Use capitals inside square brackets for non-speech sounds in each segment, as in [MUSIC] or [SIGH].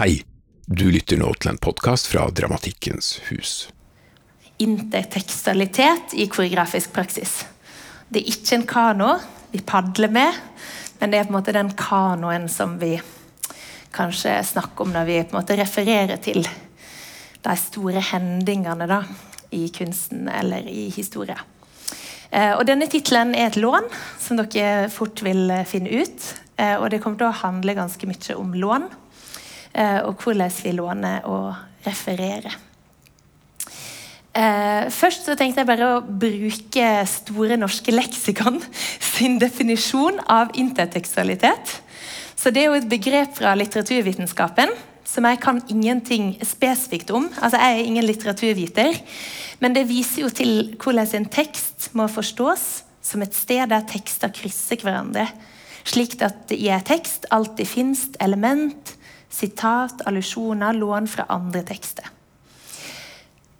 Hei, du lytter nå til en podkast fra Dramatikkens hus. Intertekstualitet i koreografisk praksis. Det er ikke en kano vi padler med, men det er på en måte den kanoen som vi kanskje snakker om når vi på en måte refererer til de store hendingene da, i kunsten eller i historie. Eh, og Denne tittelen er et lån, som dere fort vil finne ut. Eh, og det kommer til å handle ganske mye om lån. Eh, og hvordan vi låner og refererer. Uh, først så tenkte jeg bare å bruke Store norske leksikon [LAUGHS] sin definisjon av intertekstualitet. Så Det er jo et begrep fra litteraturvitenskapen som jeg kan ingenting spesifikt om. Altså, Jeg er ingen litteraturviter, men det viser jo til hvordan en tekst må forstås som et sted der tekster krysser hverandre, slik at i en tekst alltid finnes element, sitat, allusjoner, lån fra andre tekster.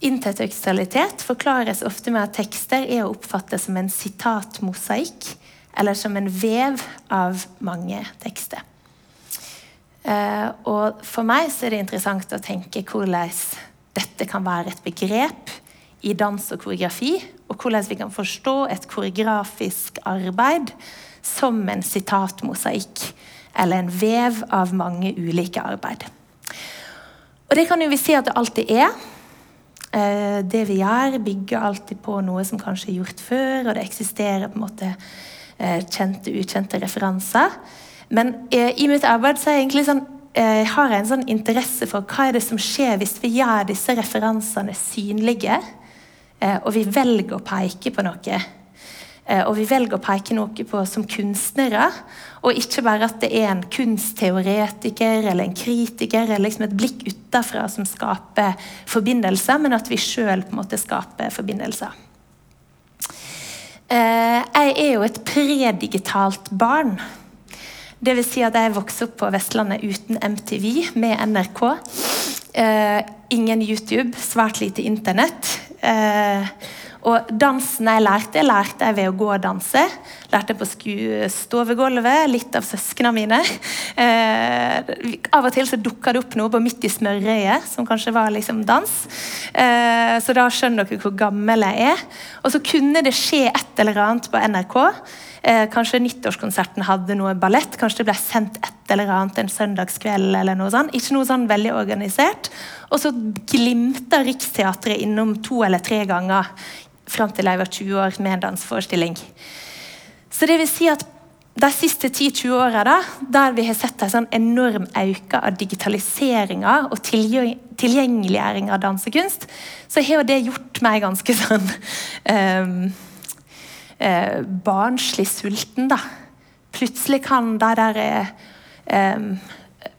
Intertekstualitet forklares ofte med at tekster er å oppfatte som en sitatmosaikk, eller som en vev av mange tekster. Uh, og For meg er det interessant å tenke hvordan dette kan være et begrep i dans og koreografi, og hvordan vi kan forstå et koreografisk arbeid som en sitatmosaikk eller en vev av mange ulike arbeid. Og Det kan jo vi si at det alltid er. Eh, det vi gjør, bygger alltid på noe som kanskje er gjort før, og det eksisterer på en måte eh, kjente, ukjente referanser. Men eh, i mitt arbeid så er jeg egentlig sånn, jeg har en sånn interesse for hva er det som skjer hvis vi gjør disse referansene synlige, og vi velger å peke på noe og vi velger å peke noe på som kunstnere, og ikke bare at det er en kunstteoretiker eller en kritiker eller liksom et blikk utafra som skaper forbindelser, men at vi sjøl skaper forbindelser. Eh, jeg er jo et predigitalt barn. Vil si at jeg vokste opp på Vestlandet uten MTV, med NRK. Eh, ingen YouTube, svært lite Internett. Og dansen jeg lærte, lærte jeg ved å gå og danse. Lærte på stovegulvet, litt av søsknene mine. Eh, av og til så dukka det opp noe på midt i smørøyet som kanskje var liksom dans. Eh, så da skjønner dere hvor gammel jeg er. Og så kunne det skje et eller annet på NRK. Eh, kanskje nyttårskonserten hadde noe ballett. Kanskje det ble sendt et eller annet en søndagskveld. eller noe sånt. Ikke noe sånn veldig organisert. Og så glimta Riksteatret innom to eller tre ganger fram til jeg var 20 år med en danseforestilling. Så det vil si at de siste 10-20 åra, der vi har sett en sånn enorm økning av digitaliseringa og tilgjengeliggjøring av dansekunst, så har det gjort meg ganske sånn um, uh, barnslig sulten, da. Plutselig kan de der um,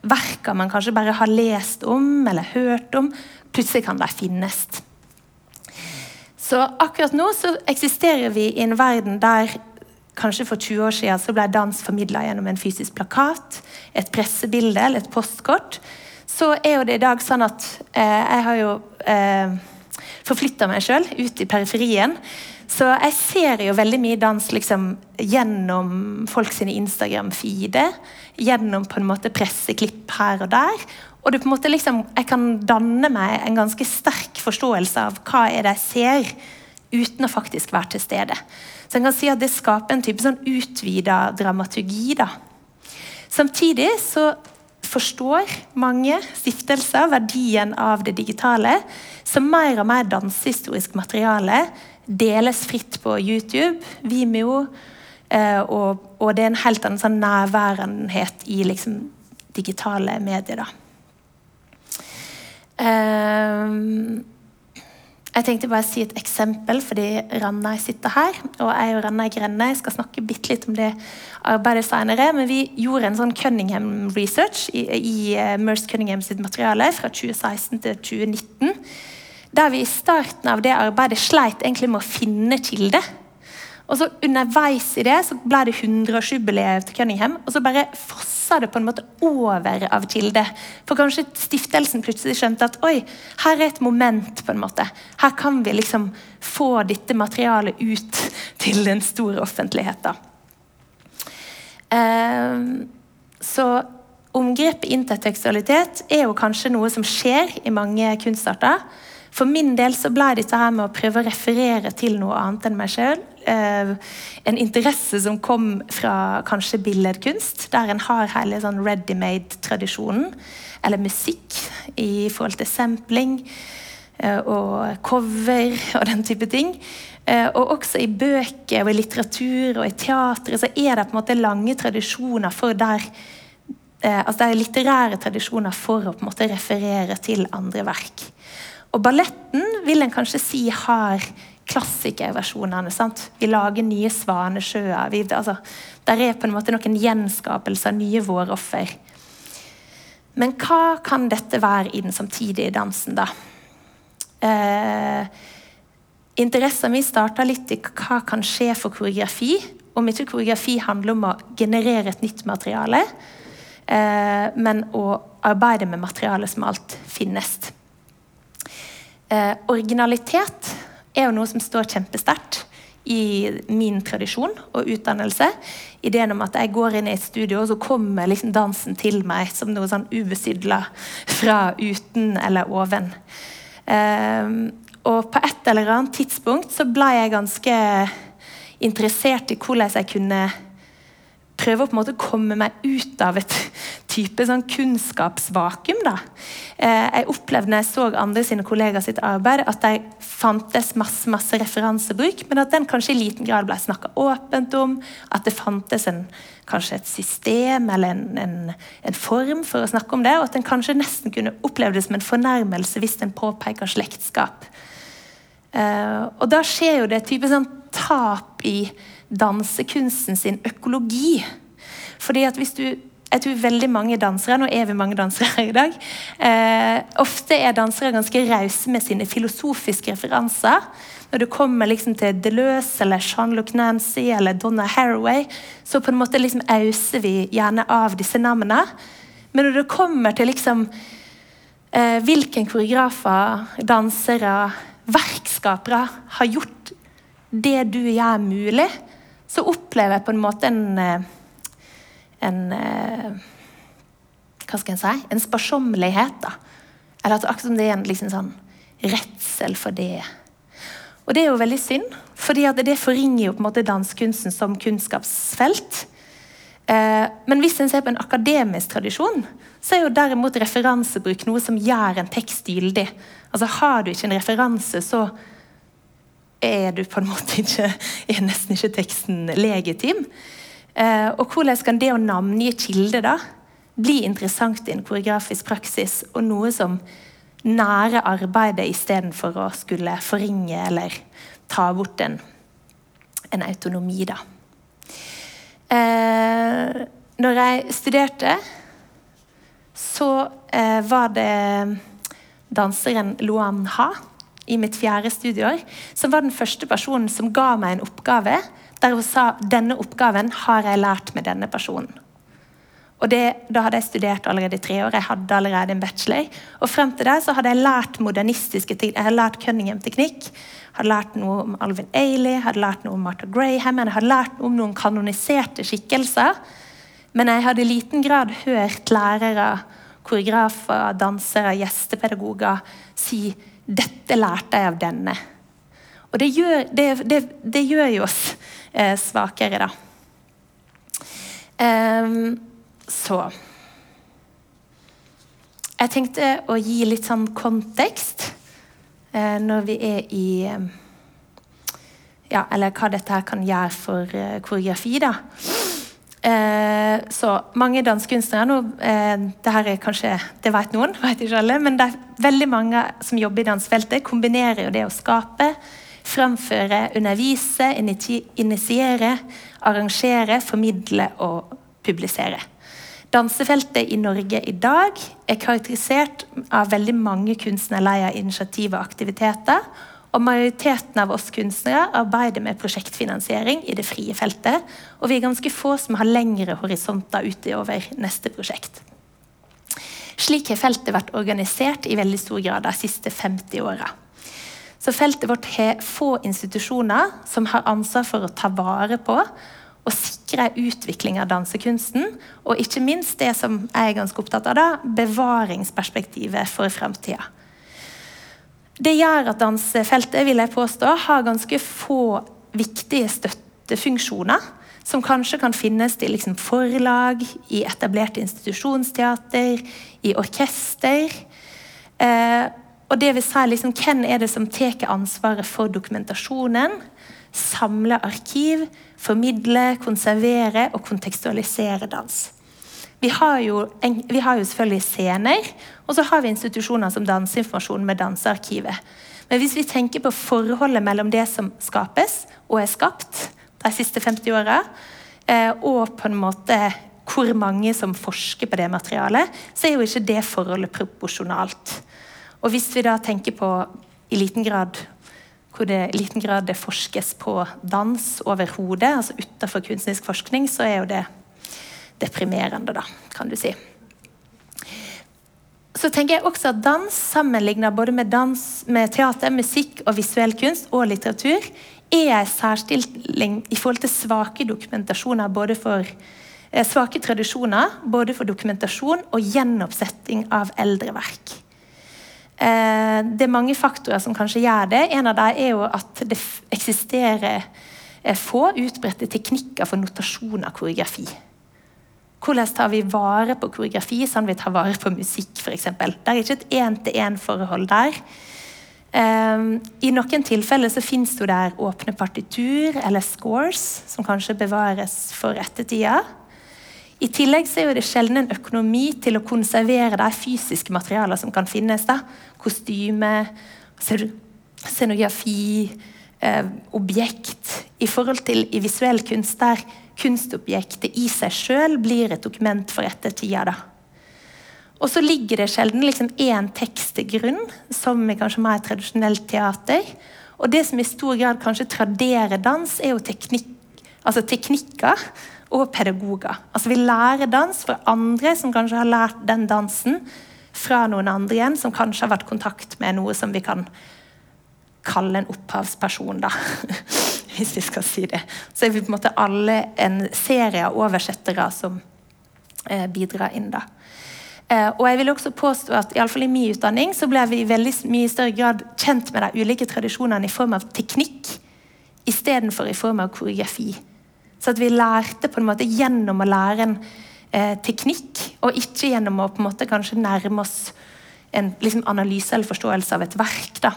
verka man kanskje bare har lest om eller hørt om, plutselig kan de finnes. Så akkurat nå så eksisterer vi i en verden der kanskje for 20 år siden så ble dans formidla gjennom en fysisk plakat, et pressebilde eller et postkort. Så er jo det i dag sånn at eh, jeg har jo eh, forflytta meg sjøl ut i periferien. Så jeg ser jo veldig mye dans liksom, gjennom folk sine Instagram-feeder. Gjennom på en måte presseklipp her og der. Og det på en måte liksom, jeg kan danne meg en ganske sterk forståelse av hva er det jeg ser, uten å faktisk være til stede. Så jeg kan si at det skaper en type sånn utvida dramaturgi. da. Samtidig så forstår mange stiftelser verdien av det digitale. Så mer og mer dansehistorisk materiale deles fritt på YouTube, Vimeo, eh, og, og, det er en helt annen sånn nærværenhet i liksom, digitale medier. da. Um, jeg tenkte bare å si et eksempel, fordi Ranveig sitter her. Og jeg og Ranveig Grenne skal snakke bitte litt om det arbeidet senere. Men vi gjorde en sånn Cunningham research i, i uh, Merce Cunningham sitt materiale fra 2016 til 2019. Der vi i starten av det arbeidet sleit egentlig med å finne kilde. Og så Underveis i det så ble det 100-årsjubileet til Cunningham. Og så bare fossa det på en måte over av kilde. For kanskje stiftelsen plutselig skjønte at oi, her er et moment. på en måte. Her kan vi liksom få dette materialet ut [LAUGHS] til den store offentligheten. Um, så omgrepet intertekstualitet er jo kanskje noe som skjer i mange kunstarter. For min del så ble dette her med å prøve å referere til noe annet enn meg sjøl eh, en interesse som kom fra kanskje billedkunst, der en har hele sånn ready-made-tradisjonen. Eller musikk i forhold til sampling eh, og cover og den type ting. Eh, og også i bøker og i litteratur og i teater så er det på en måte lange tradisjoner for der altså Det er litterære tradisjoner for å på en måte referere til andre verk. Og balletten vil en kanskje si har klassikerversjonene. sant? Vi lager nye svanesjøer. Vi, altså, der er på en måte noen gjenskapelser, av nye våroffer. Men hva kan dette være i den samtidige dansen, da? Eh, Interessen min starta litt i hva kan skje for koreografi. Om ikke koreografi handler om å generere et nytt materiale, eh, men å arbeide med materiale som alt finnes. Eh, originalitet er jo noe som står kjempesterkt i min tradisjon og utdannelse. Ideen om at jeg går inn i et studio, og så kommer liksom dansen til meg som noe sånn ubesydla fra uten eller oven. Eh, og på et eller annet tidspunkt så ble jeg ganske interessert i hvordan jeg kunne prøve å på en måte komme meg ut av et type sånn kunnskapsvakuum. Da. Eh, jeg opplevde når jeg så andre sine kollegaer sitt arbeid, at det fantes masse, masse referansebruk, men at den kanskje i liten grad ble snakka åpent om. At det fantes en, kanskje et system eller en, en, en, form for å snakke om det. Og at en kanskje nesten kunne oppleve det som en fornærmelse hvis en påpeker slektskap. Uh, og da skjer jo det et type sånn tap i dansekunsten sin økologi. Fordi at hvis du jeg tror veldig mange dansere nå er vi mange dansere her i dag, eh, ofte er dansere ganske rause med sine filosofiske referanser. Når du kommer liksom til Deleuze eller Jean-Luc Nancy eller Donna Haraway, så på en måte liksom auser vi gjerne av disse navnene. Men når det kommer til liksom eh, hvilken koreografer, dansere, verkskapere har gjort det du gjør mulig, så opplever jeg på en måte en, eh, en eh, Hva skal en si? En sparsommelighet. da. Eller at akkurat som det er en liksom sånn redsel for det. Og det er jo veldig synd, fordi det forringer jo på en måte dansekunsten som kunnskapsfelt. Eh, men hvis en ser på en akademisk tradisjon, så er jo derimot referansebruk noe som gjør en tekst gyldig. Altså Har du ikke en referanse, så er du på en måte ikke, er nesten ikke teksten legitim. Eh, og hvordan kan det å navngi kilde da bli interessant i en koreografisk praksis, og noe som nærer arbeidet istedenfor å skulle forringe eller ta bort en, en autonomi, da. Eh, når jeg studerte, så eh, var det danseren Luan Ha i mitt fjerde studieår, som var den første personen som ga meg en oppgave der hun sa denne oppgaven har jeg lært med denne personen. Og det, Da hadde jeg studert allerede i tre år, jeg hadde allerede en bachelor. Og frem til det så hadde jeg lært modernistiske ting. Jeg hadde lært Cunningham-teknikk, hadde lært noe om Alvin Ailey, hadde lært noe om Martha Graham, jeg hadde lært noe om noen kanoniserte skikkelser. Men jeg hadde i liten grad hørt lærere, koreografer, dansere, gjestepedagoger si dette lærte jeg av denne. Og det gjør, det, det, det gjør jo oss eh, svakere, da. Um, så Jeg tenkte å gi litt sånn kontekst eh, når vi er i Ja, eller hva dette her kan gjøre for eh, koreografi, da. Eh, så mange dansekunstnere nå, eh, det her er kanskje, det vet noen, [LAUGHS] vet ikke alle, men det er veldig mange som jobber i dansefeltet, kombinerer jo det å skape, framføre, undervise, initiere, arrangere, formidle og publisere. Dansefeltet i Norge i dag er karakterisert av veldig mange kunstnerleier, initiativ og aktiviteter, og majoriteten av oss kunstnere arbeider med prosjektfinansiering i det frie feltet. Og vi er ganske få som har lengre horisonter utover neste prosjekt. Slik har feltet vært organisert i veldig stor grad de siste 50 åra. Så feltet vårt har få institusjoner som har ansvar for å ta vare på og sikre utvikling av dansekunsten, og ikke minst det som jeg er ganske opptatt av, da, bevaringsperspektivet for framtida. Det gjør at dansefeltet vil jeg påstå, har ganske få viktige støttefunksjoner. Som kanskje kan finnes i liksom forlag, i etablerte institusjonsteater, i orkester. Eh, og det vil si liksom, Hvem er det som tar ansvaret for dokumentasjonen? Samle arkiv, formidle, konservere og kontekstualisere dans. Vi har, jo, vi har jo selvfølgelig scener, og så har vi institusjoner som Danseinformasjon med Dansearkivet. Men hvis vi tenker på forholdet mellom det som skapes og er skapt de siste 50 åra, eh, og på en måte hvor mange som forsker på det materialet, så er jo ikke det forholdet proporsjonalt. Og hvis vi da tenker på i liten grad hvor det i liten grad det forskes på dans overhodet, altså utenfor kunstnerisk forskning, så er jo det deprimerende, da, kan du si. Så tenker jeg også at dans, sammenlignet både med, dans, med teater, musikk og visuell kunst og litteratur, er en særstilling i forhold til svake dokumentasjoner både for eh, svake tradisjoner både for dokumentasjon og gjenoppsetting av eldre verk. Eh, det er mange faktorer som kanskje gjør det. En av dem er jo at det eksisterer eh, få utbredte teknikker for notasjon av koreografi. Hvordan tar vi vare på koreografi sånn vi tar vare på musikk, f.eks.? Det er ikke et én-til-én-forhold der. Um, I noen tilfeller så finnes det der åpne partitur eller scores, som kanskje bevares for ettertida. I tillegg så er det sjelden en økonomi til å konservere de fysiske materialene som kan finnes. da. Kostyme, scenografi, eh, objekt. I forhold til i visuell kunst der kunstobjektet i seg sjøl blir et dokument for ettertida. da. Og så ligger det sjelden liksom én tekst til grunn, som i kanskje mer tradisjonelt teater. Og det som i stor grad kanskje traderer dans, er jo teknikk, altså teknikker og pedagoger. Altså Vi lærer dans fra andre som kanskje har lært den dansen fra noen andre igjen, som kanskje har vært i kontakt med noe som vi kan kalle en opphavsperson, da. [LAUGHS] [LAUGHS] Hvis vi skal si det. Så er vi på en måte alle en serie av oversettere som eh, bidrar inn, da. Eh, og jeg vil også påstå at i, fall i min utdanning så ble vi i veldig mye større grad kjent med de ulike tradisjonene i form av teknikk istedenfor i form av koreografi. Så at vi lærte på en måte gjennom å lære en eh, teknikk, og ikke gjennom å på en måte kanskje nærme oss en liksom, analyse eller forståelse av et verk. da.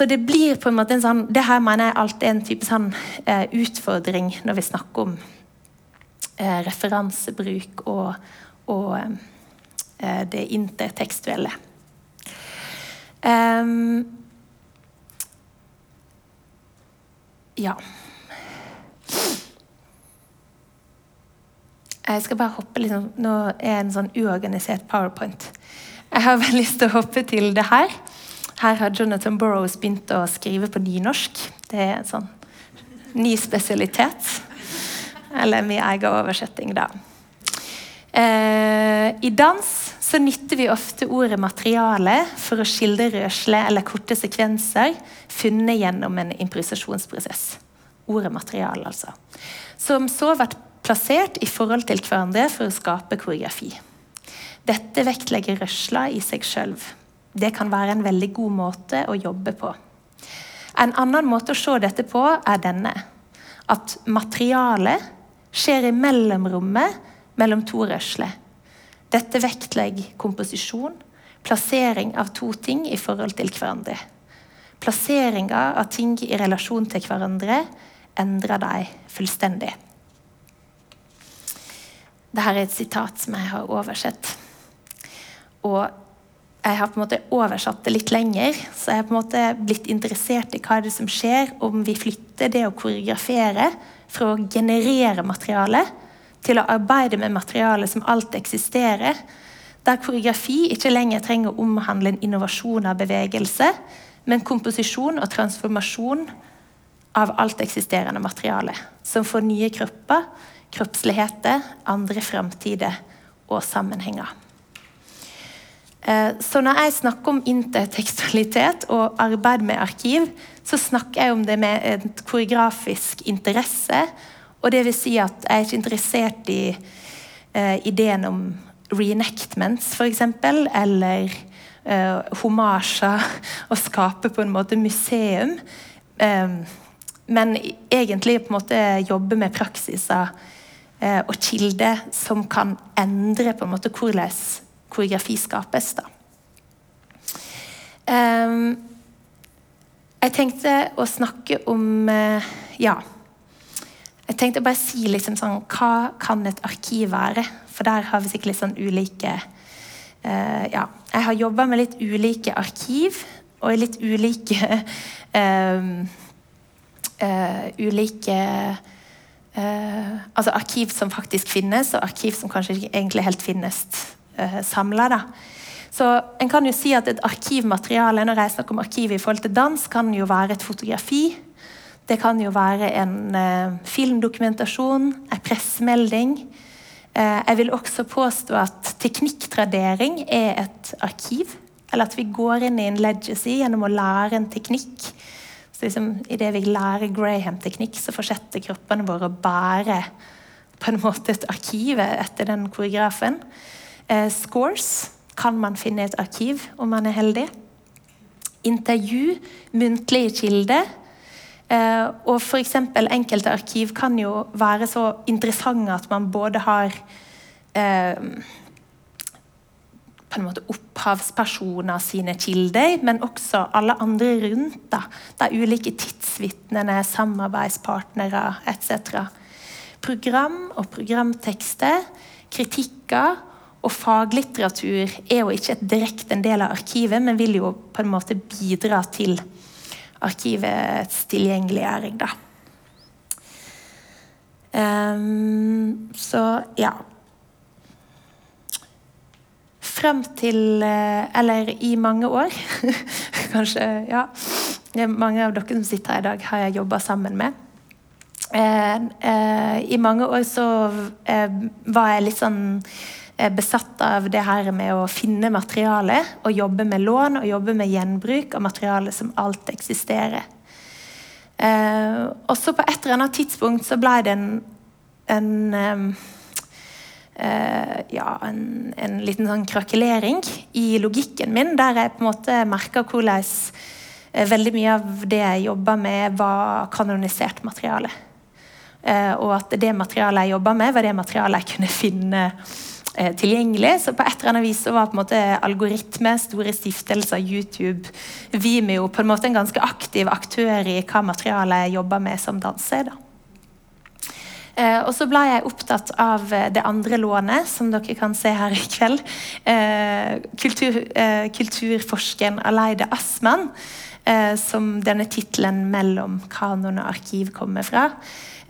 Så det blir på en måte en sånn Det her mener jeg alltid er en type sånn eh, utfordring når vi snakker om eh, referansebruk og, og eh, det intertekstuelle. Um, ja. Jeg skal bare hoppe liksom, Nå er en sånn uorganisert powerpoint. Jeg har bare lyst til å hoppe til det her. Her har Jonathan Burrows begynt å skrive på nynorsk. Det er en sånn ny spesialitet. Eller min egen oversetting, da. Eh, I dans så nytter vi ofte ordet materiale for å skildre rørsle eller korte sekvenser funnet gjennom en improvisasjonsprosess. Ordet materiale, altså. Som så blir plassert i forhold til hverandre for å skape koreografi. Dette vektlegger rørsla i seg sjøl. Det kan være en veldig god måte å jobbe på. En annen måte å se dette på er denne. At materialet skjer i mellomrommet mellom to rørsler. Dette vektlegger komposisjon, plassering av to ting i forhold til hverandre. Plasseringa av ting i relasjon til hverandre endrer dem fullstendig. Dette er et sitat som jeg har oversett. Og jeg har på en måte oversatt det litt lenger, så jeg har på en måte blitt interessert i hva det er som skjer om vi flytter det å koreografere fra å generere materiale til å arbeide med materiale som alt eksisterer, der koreografi ikke lenger trenger å omhandle en innovasjon av bevegelse, men komposisjon og transformasjon av alt eksisterende materiale, som får nye kropper kroppsligheter, andre framtider og sammenhenger. Eh, så når jeg snakker om intertekstualitet og arbeid med arkiv, så snakker jeg om det med en koreografisk interesse Og det vil si at jeg er ikke interessert i uh, ideen om reenactments, f.eks., eller uh, homasjer. [LAUGHS] Å skape på en måte museum. Um, men egentlig på en måte jobbe med praksiser uh, og kilder som kan endre på en måte hvordan koreografi skapes. da. Um, jeg tenkte å snakke om uh, Ja. Jeg tenkte å bare si liksom sånn Hva kan et arkiv være? For der har vi sikkert litt sånn ulike uh, Ja. Jeg har jobba med litt ulike arkiv og litt ulike uh, [LAUGHS] Ulike Altså arkiv som faktisk finnes, og arkiv som kanskje ikke egentlig helt finnes uh, samla. Så en kan jo si at Et arkivmateriale når jeg snakker om arkiv i forhold til dans, kan jo være et fotografi. Det kan jo være en eh, filmdokumentasjon, en pressemelding. Eh, jeg vil også påstå at teknikktradering er et arkiv. Eller at vi går inn i en legacy gjennom å lære en teknikk. Så liksom, Idet vi lærer Graham-teknikk, så fortsetter kroppene våre å bære på en måte et arkiv etter den koreografen. Eh, scores kan man finne et arkiv om man er heldig. Intervju, muntlige kilder. Eh, og f.eks. enkelte arkiv kan jo være så interessante at man både har eh, på en måte opphavspersoner sine kilder, men også alle andre rundt. da, De ulike tidsvitnene, samarbeidspartnere etc. Program og programtekster, kritikker og faglitteratur er jo ikke direkte en del av arkivet, men vil jo på en måte bidra til arkivets tilgjengeliggjøring, da. Um, så ja. Frem til eh, Eller i mange år, [LAUGHS] kanskje Ja. Mange av dere som sitter her i dag, har jeg jobba sammen med. Uh, uh, I mange år så uh, var jeg litt sånn besatt av det her med å finne materiale og jobbe med lån og jobbe med gjenbruk av materiale som alt eksisterer. Eh, og på et eller annet tidspunkt så ble det en, en eh, ja, en, en, liten sånn krakelering i logikken min, der jeg på en måte merka hvordan eh, veldig mye av det jeg jobba med, var kanonisert materiale. Eh, og at det materialet jeg jobba med, var det materialet jeg kunne finne tilgjengelig. Så på et eller annet vis så var på en måte algoritme, store stiftelser, YouTube, Vimeo på en måte en ganske aktiv aktør i hva materialet jeg jobber med som danser. da. Eh, og så ble jeg opptatt av det andre lånet, som dere kan se her i kveld. Eh, kultur, eh, kulturforskeren Aleide Asman, eh, som denne tittelen 'Mellom kanon og arkiv' kommer fra.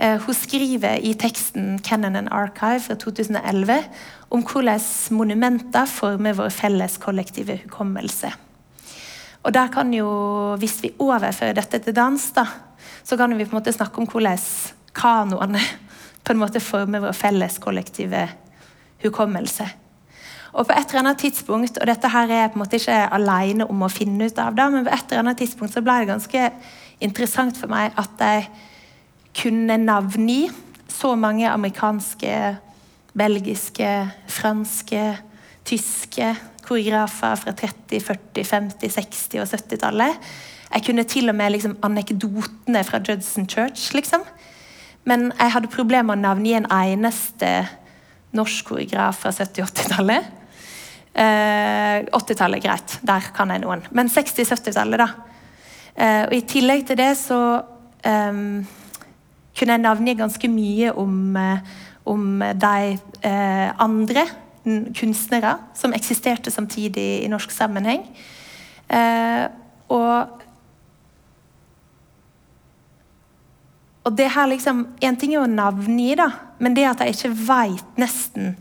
Eh, hun skriver i teksten 'Canon and Archive' fra 2011 om hvordan monumenter former vår felles kollektive hukommelse. Og der kan jo, Hvis vi overfører dette til dans, da, så kan vi på en måte snakke om hvordan kanoene [LAUGHS] på en måte former vår felles kollektive hukommelse. Og på et eller annet tidspunkt, og dette her er jeg på en måte ikke alene om å finne ut av, det, men på et eller annet tidspunkt så ble det ganske interessant for meg at jeg kunne navngi så mange amerikanske, belgiske, franske, tyske koreografer fra 30-, 40-, 50-, 60- og 70-tallet. Jeg kunne til og med liksom, anekdotene fra Judson Church, liksom. Men jeg hadde problemer med å navngi en eneste norsk koreograf fra 70- 80-tallet. Eh, 80-tallet, greit. Der kan jeg noen. Men 60-70-tallet, da. Eh, og I tillegg til det så um, kunne jeg navngi ganske mye om, eh, om de eh, andre kunstnere som eksisterte samtidig i norsk sammenheng. Eh, og Og det her liksom, En ting er å navngi, da, men det at jeg ikke veit nesten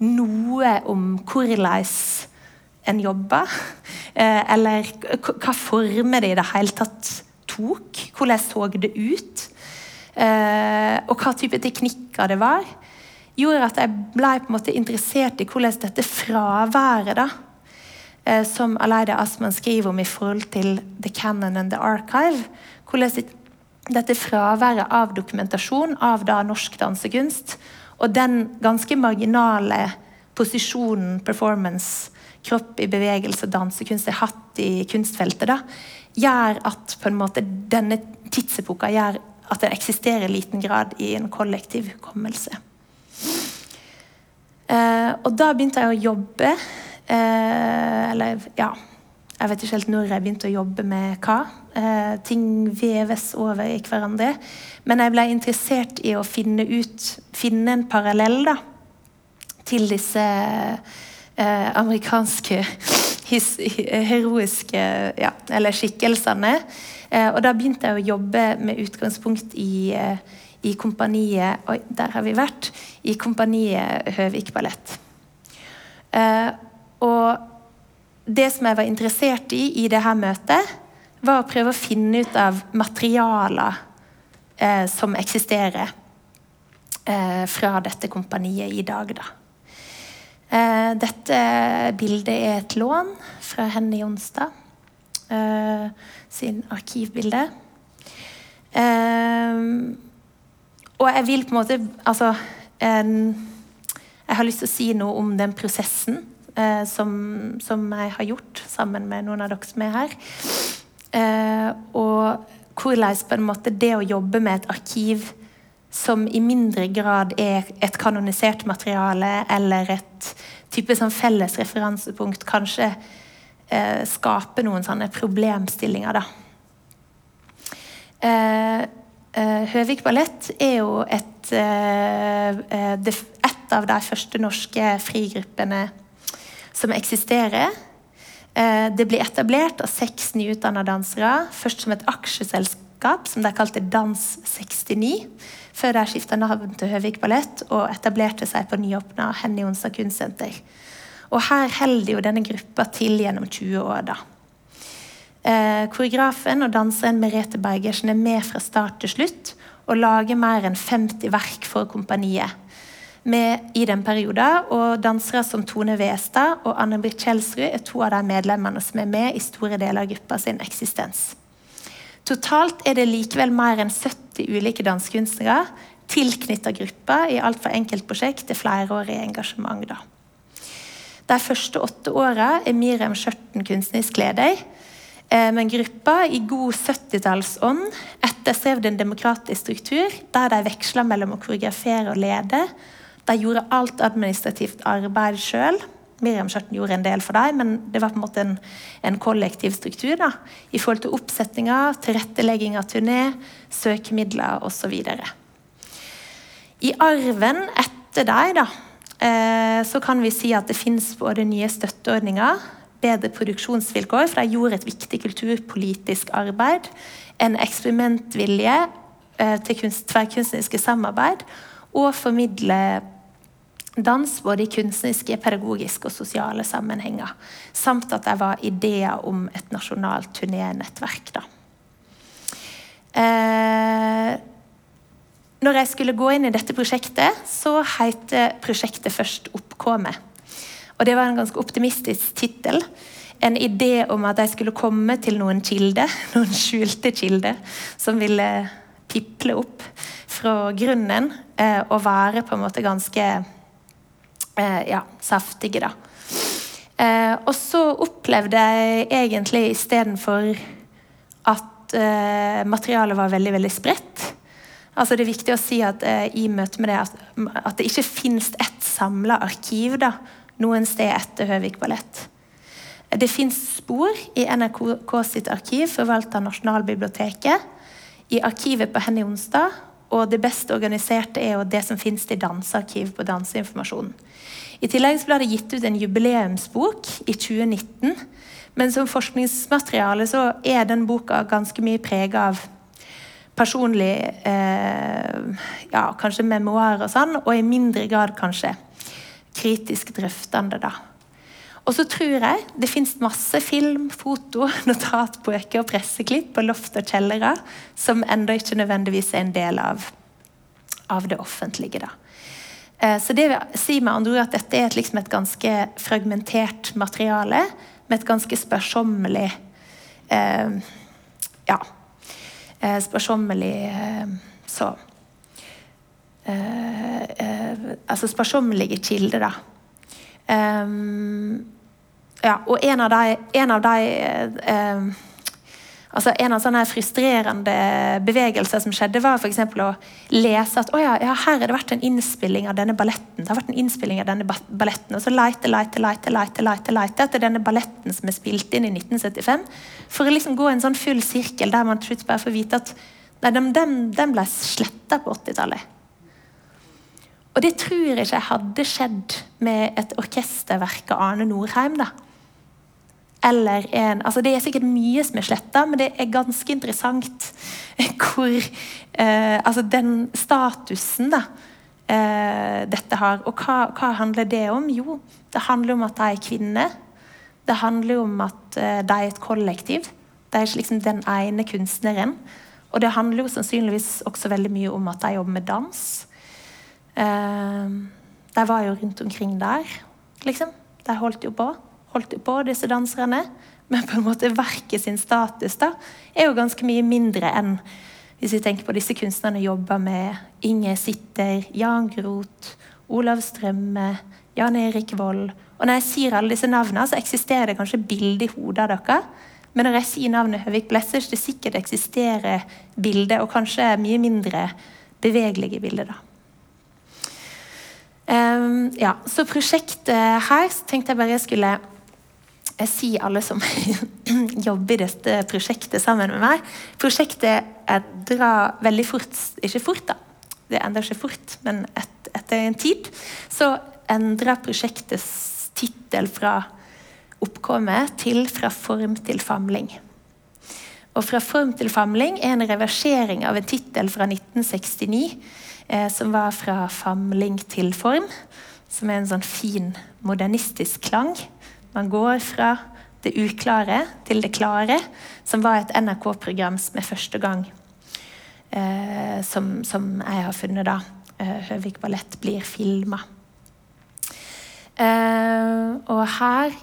noe om hvordan en jobber, eh, eller hva former det i det hele tatt tok, hvordan så det ut, og hva type teknikker det var, gjorde at jeg ble på en måte interessert i hvordan dette fraværet da, eh, som Aleida Asman skriver om i forhold til The Canon and the Archive, hvordan dette fraværet av dokumentasjon av da norsk dansekunst, og den ganske marginale posisjonen performance, kropp i bevegelse dansekunst har hatt i kunstfeltet, da, gjør at på en måte denne tidsepoka gjør at det eksisterer i liten grad i en kollektiv hukommelse. Eh, og da begynte jeg å jobbe. Eh, eller ja Jeg vet ikke helt når jeg begynte å jobbe med hva. Eh, ting veves over i hverandre. Men jeg ble interessert i å finne ut Finne en parallell da, til disse eh, amerikanske his, heroiske ja, eller skikkelsene. Eh, og da begynte jeg å jobbe med utgangspunkt i, eh, i kompaniet Oi, der har vi vært. I kompaniet Høvik Ballett. Eh, og det som jeg var interessert i i dette møtet, var å prøve å finne ut av materialer som eksisterer fra dette kompaniet i dag. da. Eh, dette bildet er et lån fra Henny Jonstad eh, sin arkivbilde. Eh, og jeg vil på en måte Altså Jeg har lyst til å si noe om den prosessen eh, som, som, jeg har gjort sammen med noen av dere som er her. Eh, og hvordan på en måte det å jobbe med et arkiv som i mindre grad er et kanonisert materiale eller et type sånn felles referansepunkt, kanskje eh, skape noen sånne problemstillinger, da. Eh, eh, Høvik Ballett er jo et, eh, eh, et av de første norske frigruppene som eksisterer. Det blir etablert av seks nyutdanna dansere, først som et aksjeselskap som de kalte Dans 69 før de skifta navn til Høvik Ballett og etablerte seg på nyåpna Henny Onsdag kunstsenter. Og her holder jo denne gruppa til gjennom 20 år, da. Eh, koreografen og danseren Merete Bergersen er med fra start til slutt og lager mer enn 50 verk for kompaniet. Med i den perioden, og Dansere som Tone Westad og Anne-Britt Kjelsrud er to av de medlemmene som er med i store deler av gruppa sin eksistens. Totalt er det likevel mer enn 70 ulike dansekunstnere tilknytta gruppa i alt fra enkeltprosjekt til flerårig engasjement. Da. De første åtte åra er Miriam Skjørten kunstnerisk leder. Eh, men gruppa, i god 70-tallsånd, etterstrevde en demokratisk struktur der de veksla mellom å koreografere og lede. De gjorde alt administrativt arbeid sjøl. Miriam Skjørten gjorde en del for deg, men det var på en måte en, en kollektiv struktur da, i forhold til oppsetninger, tilrettelegging av turné, søkemidler osv. I arven etter deg da, så kan vi si at det fins både nye støtteordninger, bedre produksjonsvilkår, for de gjorde et viktig kulturpolitisk arbeid, en eksperimentvilje eh, til kunst, tverrkunstneriske samarbeid, og formidle dans både i kunstneriske, pedagogiske og sosiale sammenhenger. Samt at det var ideer om et nasjonalt turnénettverk. Eh, når jeg skulle gå inn i dette prosjektet, så heter prosjektet først 'Oppkomet'. Og det var en ganske optimistisk tittel. En idé om at jeg skulle komme til noen kilder, [LAUGHS] noen skjulte kilder, som ville piple opp fra grunnen eh, og være på en måte ganske eh, ja, saftige, da. Eh, og så opplevde jeg egentlig istedenfor at eh, materialet var veldig, veldig spredt. Altså Det er viktig å si at eh, i møte med det at, at det ikke finnes ett samla arkiv da, noen sted etter Høvik Ballett. Det fins spor i NRK sitt arkiv, forvalta av Nasjonalbiblioteket, i arkivet på Henny Onsdag, og det best organiserte er jo det som finnes i dansearkiv på Danseinformasjonen. I tillegg ble det gitt ut en jubileumsbok i 2019. Men som forskningsmateriale så er den boka ganske mye prega av personlig eh, ja, kanskje memoarer og sånn, og i mindre grad kanskje kritisk drøftende, da. Og så tror jeg det fins masse film, foto, [LAUGHS] notatbøker og presseklipp på loft og kjellere som ennå ikke nødvendigvis er en del av, av det offentlige. da. Eh, så det vil si med andre ord at dette er et, liksom et ganske fragmentert materiale med et ganske spørsommelig eh, ja, sparsommelig eh, så eh, eh, Altså sparsommelige kilder, da. Um, ja, og en av de, en av de eh, altså En av sånne frustrerende bevegelser som skjedde, var f.eks. å lese at ja, ja, her har det vært en innspilling av denne balletten. det har vært en innspilling av denne balletten, Og så leite, leite, leite, leite, leite, leite etter denne balletten som er spilt inn i 1975. For å liksom gå en sånn full sirkel der man bare får vite at nei, den, den, den ble sletta på 80-tallet. Og det tror jeg ikke hadde skjedd med et orkesterverk av Arne Norheim. da. Eller en, altså Det er sikkert mye som er sletta, men det er ganske interessant [LAUGHS] hvor eh, Altså den statusen da, eh, dette har. Og hva, hva, handler det om? Jo, det handler om at de er kvinner. Det handler om at eh, de er et kollektiv. De er ikke liksom den ene kunstneren. Og det handler jo sannsynligvis også veldig mye om at de jobber med dans. Eh, de var jo rundt omkring der, liksom. De holdt jo på holdt på, disse danserne. Men på en måte verket sin status da, er jo ganske mye mindre enn hvis vi tenker på disse kunstnerne jobber med Inge Sitter, Jan Groth, Olav Strømme, Jan Erik Vold. Og når jeg sier alle disse navnene, så eksisterer det kanskje bilde i hodet av dere. Men når jeg sier navnet Høvik Blessers, det sikkert eksisterer bilder, og kanskje mye mindre bevegelige bilder. da. Um, ja, så prosjektet her så tenkte jeg bare jeg skulle jeg sier alle som [CLEARS THROAT] jobber i dette prosjektet sammen med meg. Prosjektet endrer veldig fort Ikke fort, da. Det endrer ikke fort, men et, etter en tid så endrer prosjektets tittel fra oppkommet til 'Fra form til famling'. Og 'Fra form til famling' er en reversering av en tittel fra 1969 eh, som var 'Fra famling til form', som er en sånn fin modernistisk klang. Man går fra det uklare til det klare, som var et NRK-program er første gang eh, som, som, jeg har funnet da. Eh, Høvik Ballett blir filma. Eh, og her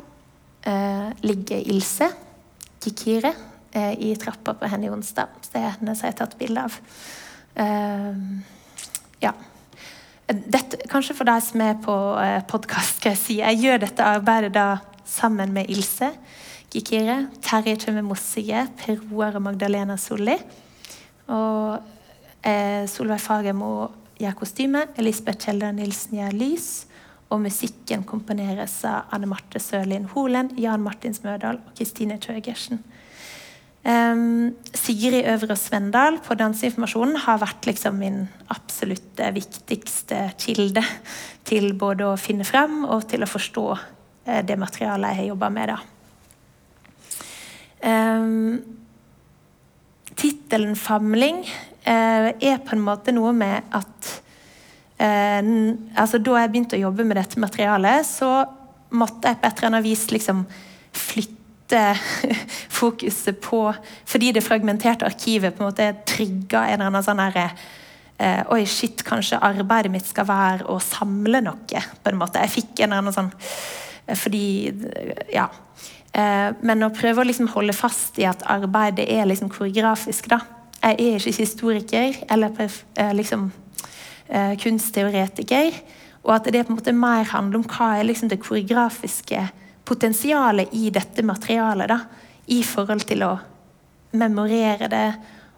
eh, ligger Ilse Kikire eh, i trappa på Henny Onsdag. Det er henne som jeg har tatt bilde av. Eh, ja. Dette, kanskje for deg som er på podkast, skal jeg si. Jeg gjør dette arbeidet da sammen med Ilse Gikire, Terje Tømme Mossige, Per Roar og Magdalena Solli. Og eh, Solveig Fagermo gjør kostyme, Elisabeth Kjelder Nilsen gjør lys. Og musikken komponeres av Anne Marte Sørlin Holen, Jan Martin Smødal og Kristine Tjøgersen. Um, Sigrid Øvre Svendal på Danseinformasjonen har vært liksom min absolutt viktigste kilde til både å finne frem og til å forstå det materialet jeg har jobba med. da. Um, Tittelen 'Famling' uh, er på en måte noe med at uh, altså Da jeg begynte å jobbe med dette materialet, så måtte jeg på et eller annet vis liksom flytte [LAUGHS] fokuset på Fordi det fragmenterte arkivet på en måte trigga en eller annen sånn uh, Oi, shit, kanskje arbeidet mitt skal være å samle noe. på en måte. Jeg fikk en eller annen sånn fordi Ja. Eh, men å prøve å liksom holde fast i at arbeidet er liksom koreografisk, da. Jeg er ikke historiker eller eh, liksom eh, kunstteoretiker. Og at det på en måte mer handler om hva er liksom det koreografiske potensialet i dette materialet. da, I forhold til å memorere det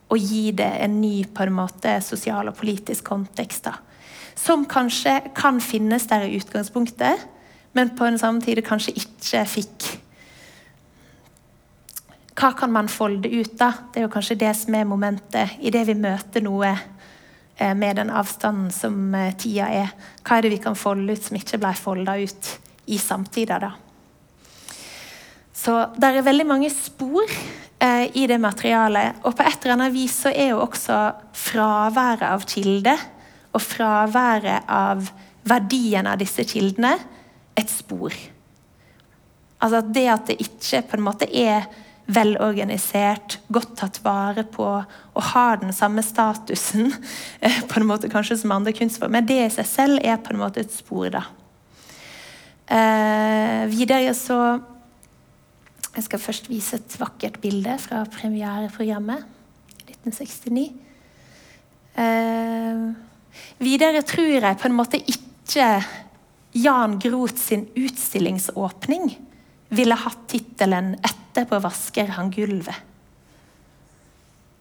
og gi det en ny på en måte sosial og politisk kontekst. da. Som kanskje kan finnes der i utgangspunktet, men på en samme tid kanskje ikke fikk Hva kan man folde ut, da? Det er jo kanskje det som er momentet idet vi møter noe eh, med den avstanden som eh, tida er. Hva er det vi kan folde ut som ikke ble folda ut i samtida, da? Så det er veldig mange spor eh, i det materialet. Og på et eller annet vis så er jo også fraværet av kilde og fraværet av verdien av disse kildene et spor. Altså Det at det ikke på en måte er velorganisert, godt tatt vare på og har den samme statusen eh, på en måte kanskje som andre kunstformer, det i seg selv er på en måte et spor. da. Eh, videre så Jeg skal først vise et vakkert bilde fra premiereprogrammet. 1969. Eh, videre tror jeg på en måte ikke Jan Groth sin utstillingsåpning ville hatt tittelen 'Etterpå vasker han gulvet'.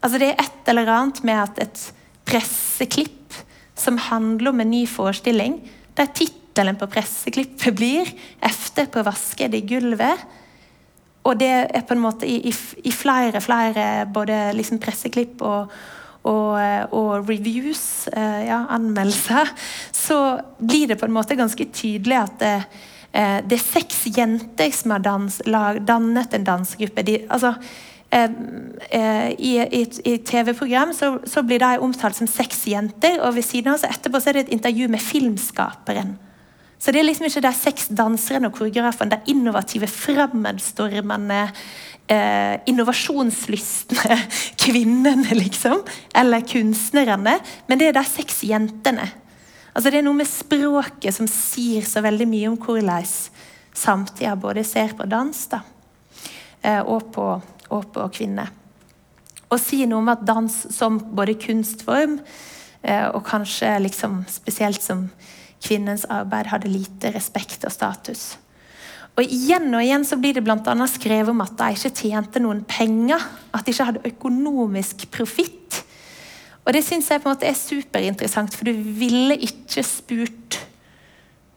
Altså Det er et eller annet med at et presseklipp som handler om en ny forestilling, der tittelen på presseklippet blir 'Efterpå vasker de gulvet'. Og det er på en måte i, i, i flere flere både liksom presseklipp og, og, og reviews, eh, ja, anmeldelser, så blir det på en måte ganske tydelig at det, eh, det er seks jenter som har dans, lag, dannet en dansegruppe. De, altså, eh, eh, I et TV-program så, så, blir de omtalt som seks jenter, og ved siden av så etterpå så er det et intervju med filmskaperen. Så det er liksom ikke de seks danserne og koreografene, de innovative, fremadstormende, eh, innovasjonslystne [LAUGHS] kvinnene, liksom. Eller kunstnerne. Men det er de seks jentene. Altså Det er noe med språket som sier så veldig mye om hvordan samtida både ser på dans da, eh, og, på, og på kvinner. Og sier noe om at dans som både kunstform eh, og kanskje liksom spesielt som kvinnens arbeid hadde lite respekt og status. Og Igjen og igjen så blir det blant annet skrevet om at de ikke tjente noen penger. At de ikke hadde økonomisk profitt. Og det syns jeg på en måte er superinteressant, for du ville ikke spurt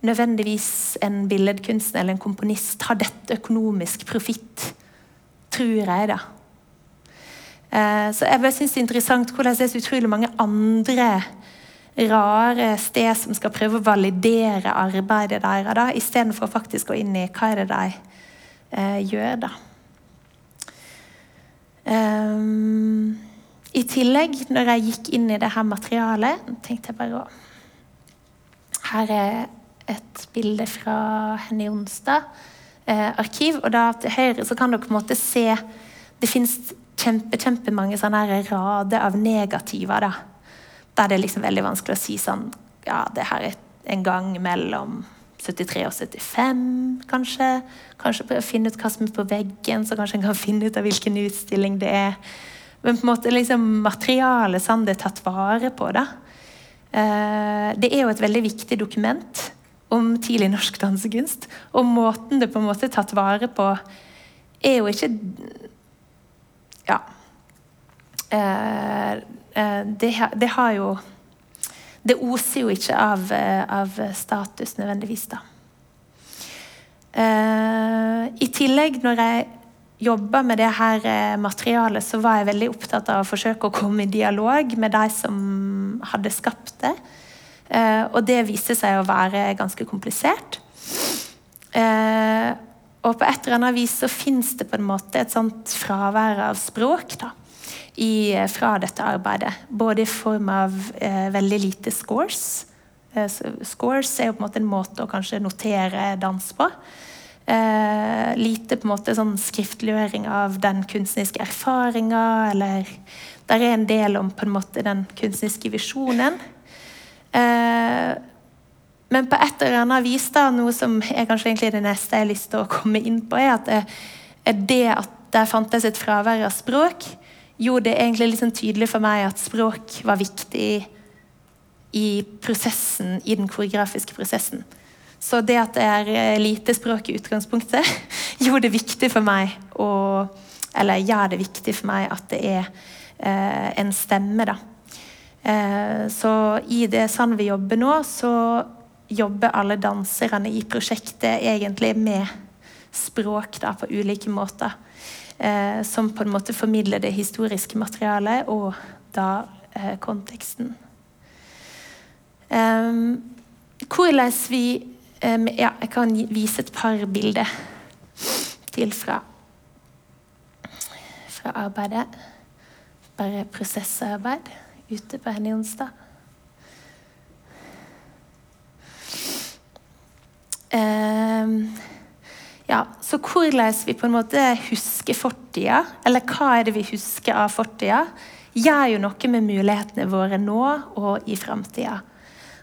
nødvendigvis en billedkunstner eller en komponist har dette økonomisk profitt. Tror jeg, da. Eh, så jeg synes det er interessant hvordan det er så utrolig mange andre rare sted som skal prøve å validere arbeidet deres, da, istedenfor faktisk å gå inn i hva er det de eh, gjør. da. Um, i tillegg, når jeg gikk inn i det her materialet, tenkte jeg bare å Her er et bilde fra Henny Jonstad eh, arkiv. Og da til høyre så kan dere på en måte se Det fins kjempe, kjempemange sånne rader av negativer. da. Det er liksom veldig vanskelig å si sånn Ja, det her er en gang mellom 73 og 75, kanskje. Kanskje prøve å finne ut hva som er på veggen, så kanskje en kan finne ut av hvilken utstilling det er. Men på en måte liksom materialet det er tatt vare på. da. Eh, det er jo et veldig viktig dokument om tidlig norsk dansekunst. Og måten det på en måte er tatt vare på, er jo ikke Ja. Eh, eh, det, det har jo Det oser jo ikke av, av status nødvendigvis, da. I tillegg, når jeg jobba med det her eh, materialet, så var jeg veldig opptatt av å forsøke å komme i dialog med de som hadde skapt det. Eh, og det viste seg å være ganske komplisert. Eh, og på et eller annet vis så fins det på en måte et sånt fravær av språk da, i, fra dette arbeidet. Både i form av eh, veldig lite scores. Eh, scores er jo på en måte en måte å kanskje notere dans på. Eh, lite på en måte sånn skriftliggjøring av den kunstneriske erfaringa, eller der er en del om på en måte den kunstneriske visjonen. Eh, men på et eller annet vis, da, noe som er kanskje egentlig det neste jeg har lyst til å komme inn på, er at det, er det at det fantes et fravær av språk, gjorde det egentlig liksom tydelig for meg at språk var viktig i prosessen, i den koreografiske prosessen. Så det at det er eh, lite språk i utgangspunktet, [LAUGHS] gjorde det viktig for meg å Eller gjør det viktig for meg at det er eh, en stemme, da. Eh, så i det sånn vi jobber nå, så jobber alle danserne i prosjektet egentlig med språk da, på ulike måter. Eh, som på en måte formidler det historiske materialet og da eh, konteksten. Um, hvordan vi Um, ja, jeg kan vise et par bilder til fra, fra arbeidet. Bare prosessarbeid ute på Henny Onsdag. Um, ja, så hvordan vi på en måte husker fortida, eller hva er det vi husker av fortida, gjør jo noe med mulighetene våre nå og i framtida.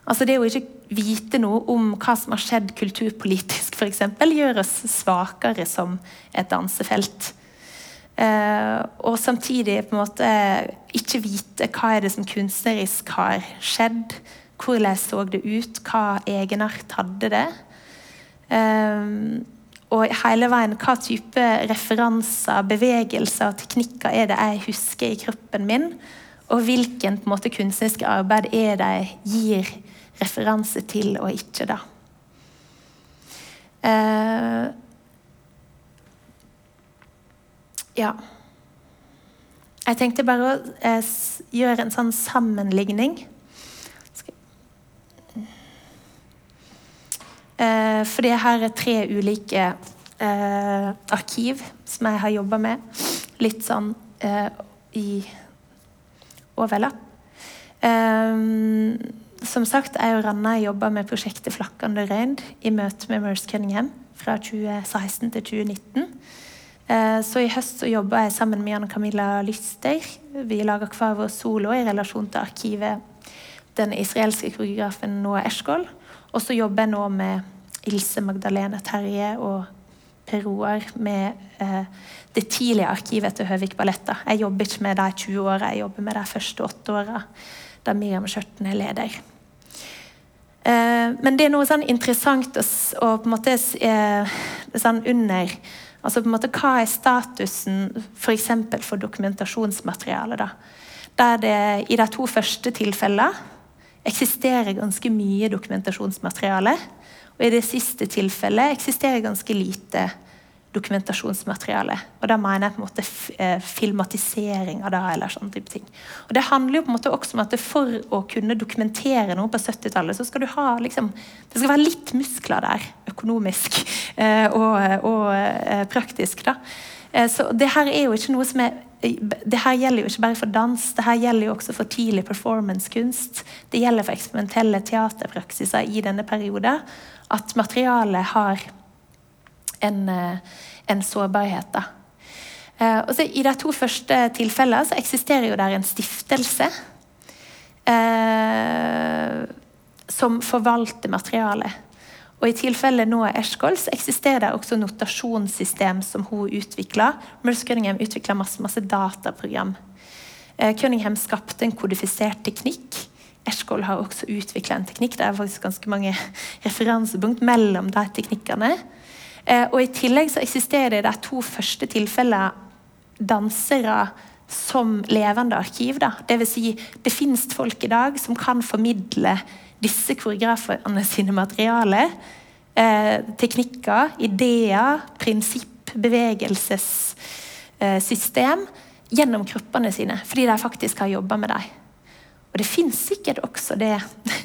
Altså det å ikke vite noe om hva som har skjedd kulturpolitisk, f.eks., gjør oss svakere som et dansefelt. Eh, og samtidig på en måte ikke vite hva er det som kunstnerisk har skjedd. Hvordan så det ut? Hva egenart hadde det? Um, og hele veien hva type referanser, bevegelser og teknikker er det jeg husker i kroppen min? Og hvilken måte, kunstnerisk arbeid er det jeg gir referanse til og ikke, da. Uh, ja. Jeg tenkte bare å eh, gjøre en sånn sammenligning. Eh, for det her er tre ulike eh, arkiv som jeg har jobba med. Litt sånn eh, i overlapp. Eh, som sagt, jeg og Ranna jobba med prosjektet 'Flakkende røynd' i møte med Merce Cunningham fra 2016 til 2019. Eh, så i høst så jobba jeg sammen med Jan Camilla Lyster. Vi laga hver vår solo i relasjon til arkivet den israelske koreografen Noah Eshkol. Og så jobber jeg nå med Ilse Magdalene Terje og Per Roar med eh, det tidlige arkivet til Høvik Balletta. Jeg jobber ikke med de 20 år, jeg jobber med de første åtte åra, da Miriam Skjørten er leder. Eh, men det er noe sånn interessant å, å på en måte eh, sånn under altså på en måte Hva er statusen f.eks. For, for dokumentasjonsmateriale? da? Der det i de to første tilfellene eksisterer ganske mye dokumentasjonsmateriale. Og i det siste tilfellet eksisterer ganske lite dokumentasjonsmateriale. Og da mener jeg på en måte eh, filmatisering av det. eller sånne type ting. Og Det handler jo på en måte også om at for å kunne dokumentere noe på 70-tallet, så skal du ha liksom, det skal være litt muskler der, økonomisk [LAUGHS] eh, og, og eh, praktisk. da. Så det her er jo ikke noe som er det her gjelder jo ikke bare for dans, det her gjelder jo også for tidlig performancekunst. Det gjelder for eksperimentelle teaterpraksiser i denne perioden. At materialet har en, en sårbarhet. Da. Eh, og så I de to første tilfellene så eksisterer jo der en stiftelse eh, som forvalter materialet. Og I tilfellet er Eshkol, så eksisterer det også notasjonssystem som hun utvikla. Merce Cunningham utvikla masse, masse dataprogram. Eh, Cunningham skapte en kodifisert teknikk. Eshkol har også utvikla en teknikk. Det er faktisk ganske mange [LAUGHS] referansepunkt mellom de teknikkene. Eh, og I tillegg så eksisterer det de to første tilfellene dansere som levende arkiv. Da. Det vil si, det finnes folk i dag som kan formidle disse koreografene sine materialer, eh, teknikker, ideer, prinsipp, bevegelsessystem eh, gjennom kroppene sine, fordi de faktisk har jobba med dem. Og det fins sikkert også det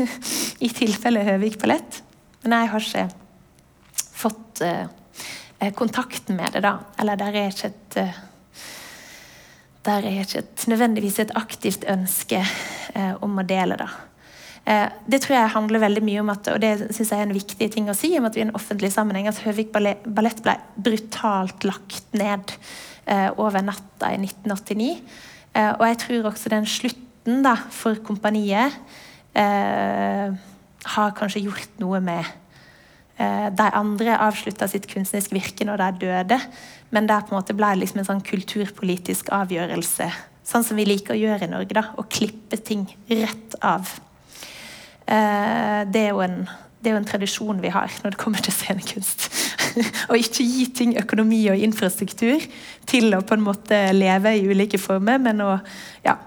[LAUGHS] i tilfelle Høvik Ballett, men jeg har ikke fått eh, kontakten med det, da. Eller der er ikke et eh, der er ikke et, nødvendigvis et aktivt ønske eh, om å dele det. Eh, det tror jeg handler veldig mye om at, og det synes jeg er en viktig ting å si, om at vi i en offentlig sammenheng at Høvik ballett ble brutalt lagt ned eh, over natta i 1989. Eh, og jeg tror også den slutten da, for kompaniet har kanskje gjort noe med De andre avslutta sitt kunstneriske virke når de døde, men det på en måte ble liksom en sånn kulturpolitisk avgjørelse. Sånn som vi liker å gjøre i Norge. da, Å klippe ting rett av. Eh, det, er en, det, er jo en, tradisjon vi har når det kommer til scenekunst. [LAUGHS] Å ikke gi ting økonomi og infrastruktur til å på en måte leve i ulike former, men å ja,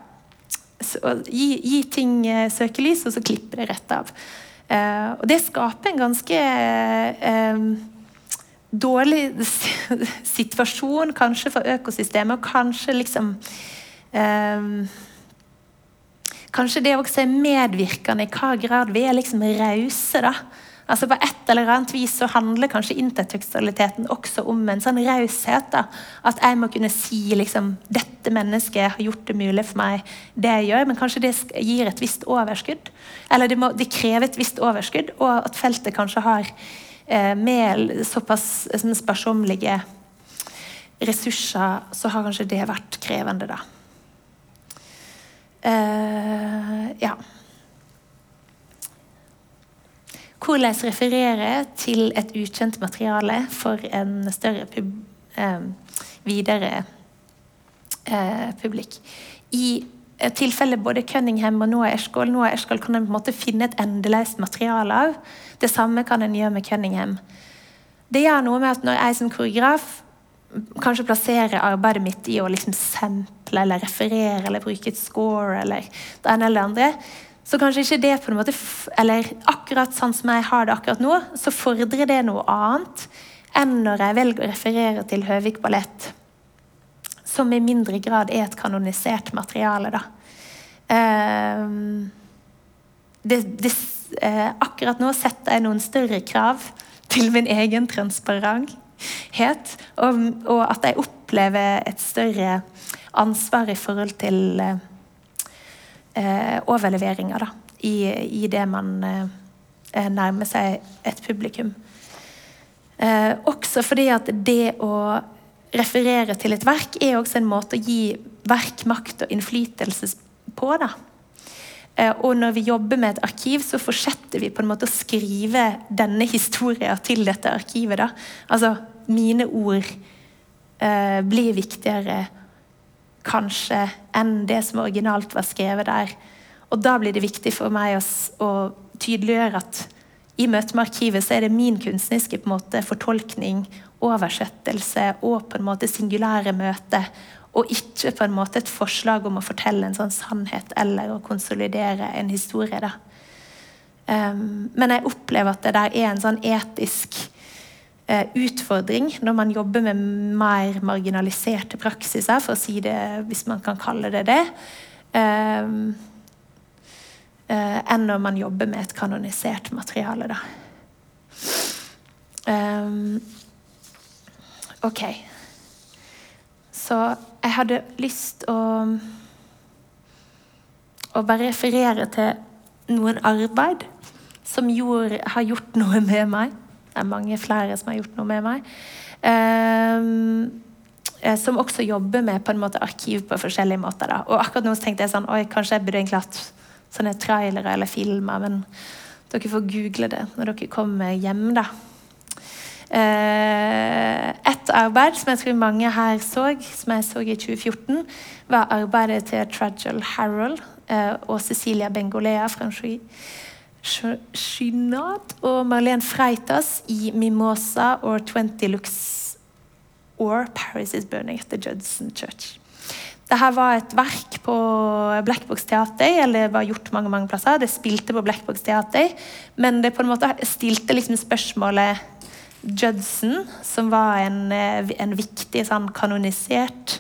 gi, gi, ting eh, søkelys, og så klippe det rett av. Eh, og det skaper en ganske eh, dårlig [LAUGHS] situasjon, kanskje for økosystemet, og kanskje liksom uh, Kanskje det også er medvirkende i hva grad vi er liksom rause. da. Altså På et eller annet vis så handler kanskje intertekstualiteten også om en sånn raushet. da. At jeg må kunne si liksom, 'Dette mennesket har gjort det mulig for meg, det jeg gjør.' Men kanskje det gir et visst overskudd. Eller det, må, det krever et visst overskudd, og at feltet kanskje har eh, med såpass sånn sparsommelige ressurser, så har kanskje det vært krevende, da. Uh, ja. Hvordan referere til et ukjent materiale for en større pub, uh, videre uh, publikk. I tilfelle både Cunningham og Noah Eshkol Noah Eshkol kan en på en måte finne et endeløst materiale av. Det samme kan en gjøre med Cunningham. Det gjør noe med at når jeg som koreograf kanskje plassere arbeidet mitt i å liksom sample eller referere eller bruke et score eller det ene eller det andre, så kanskje ikke det på en måte Eller akkurat sånn som jeg har det akkurat nå, så fordrer det noe annet enn når jeg velger å referere til Høvik ballett, som i mindre grad er et kanonisert materiale, da. Uh, det, det, uh, akkurat nå setter jeg noen større krav til min egen transparenthet, og, og at jeg opplever et større ansvar i forhold til eh, overleveringer da, i, i, det man nærmer seg et publikum. Eh, også fordi at det å referere til et verk er også en måte å gi verk makt og innflytelse på. da. Eh, og når vi jobber med et arkiv, så fortsetter vi på en måte å skrive denne historien til dette arkivet. da. Altså, mine ord eh, blir viktigere kanskje enn det som originalt var skrevet der. Og da blir det viktig for meg å, å tydeliggjøre at i møte med arkivet så er det min kunstneriske måte, fortolkning, oversettelse og på en måte singulære møte. Og ikke på en måte et forslag om å fortelle en sånn sannhet eller å konsolidere en historie. da. Um, men jeg opplever at det der er en sånn etisk uh, utfordring når man jobber med mer marginaliserte praksiser, for å si det hvis man kan kalle det det. Um, uh, enn når man jobber med et kanonisert materiale. Da. Um, ok. Så jeg hadde lyst å å bare referere til noen arbeid som gjorde, har gjort noe med meg. Det er mange flere som har gjort noe med meg. Um, som også jobber med på en måte arkiv på forskjellige måter. Da. Og akkurat nå tenkte jeg sånn, oi, kanskje jeg burde egentlig hatt sånne trailere eller filmer. Men dere får google det når dere kommer hjem, da. Et arbeid som jeg tror mange her så, som jeg så i 2014, var arbeidet til Tragel Harold eh, og Cecilia Bengolea fra Chynat og Marlene Freitas i Mimosa or 20 Looks or Paris is Burning at the Judson Church. Dette var et verk på Black Box Teater, eller var gjort mange mange plasser. Det spilte på Black Box Teater, men det på en måte stilte liksom spørsmålet Judson, som var en, eh, en viktig sånn kanonisert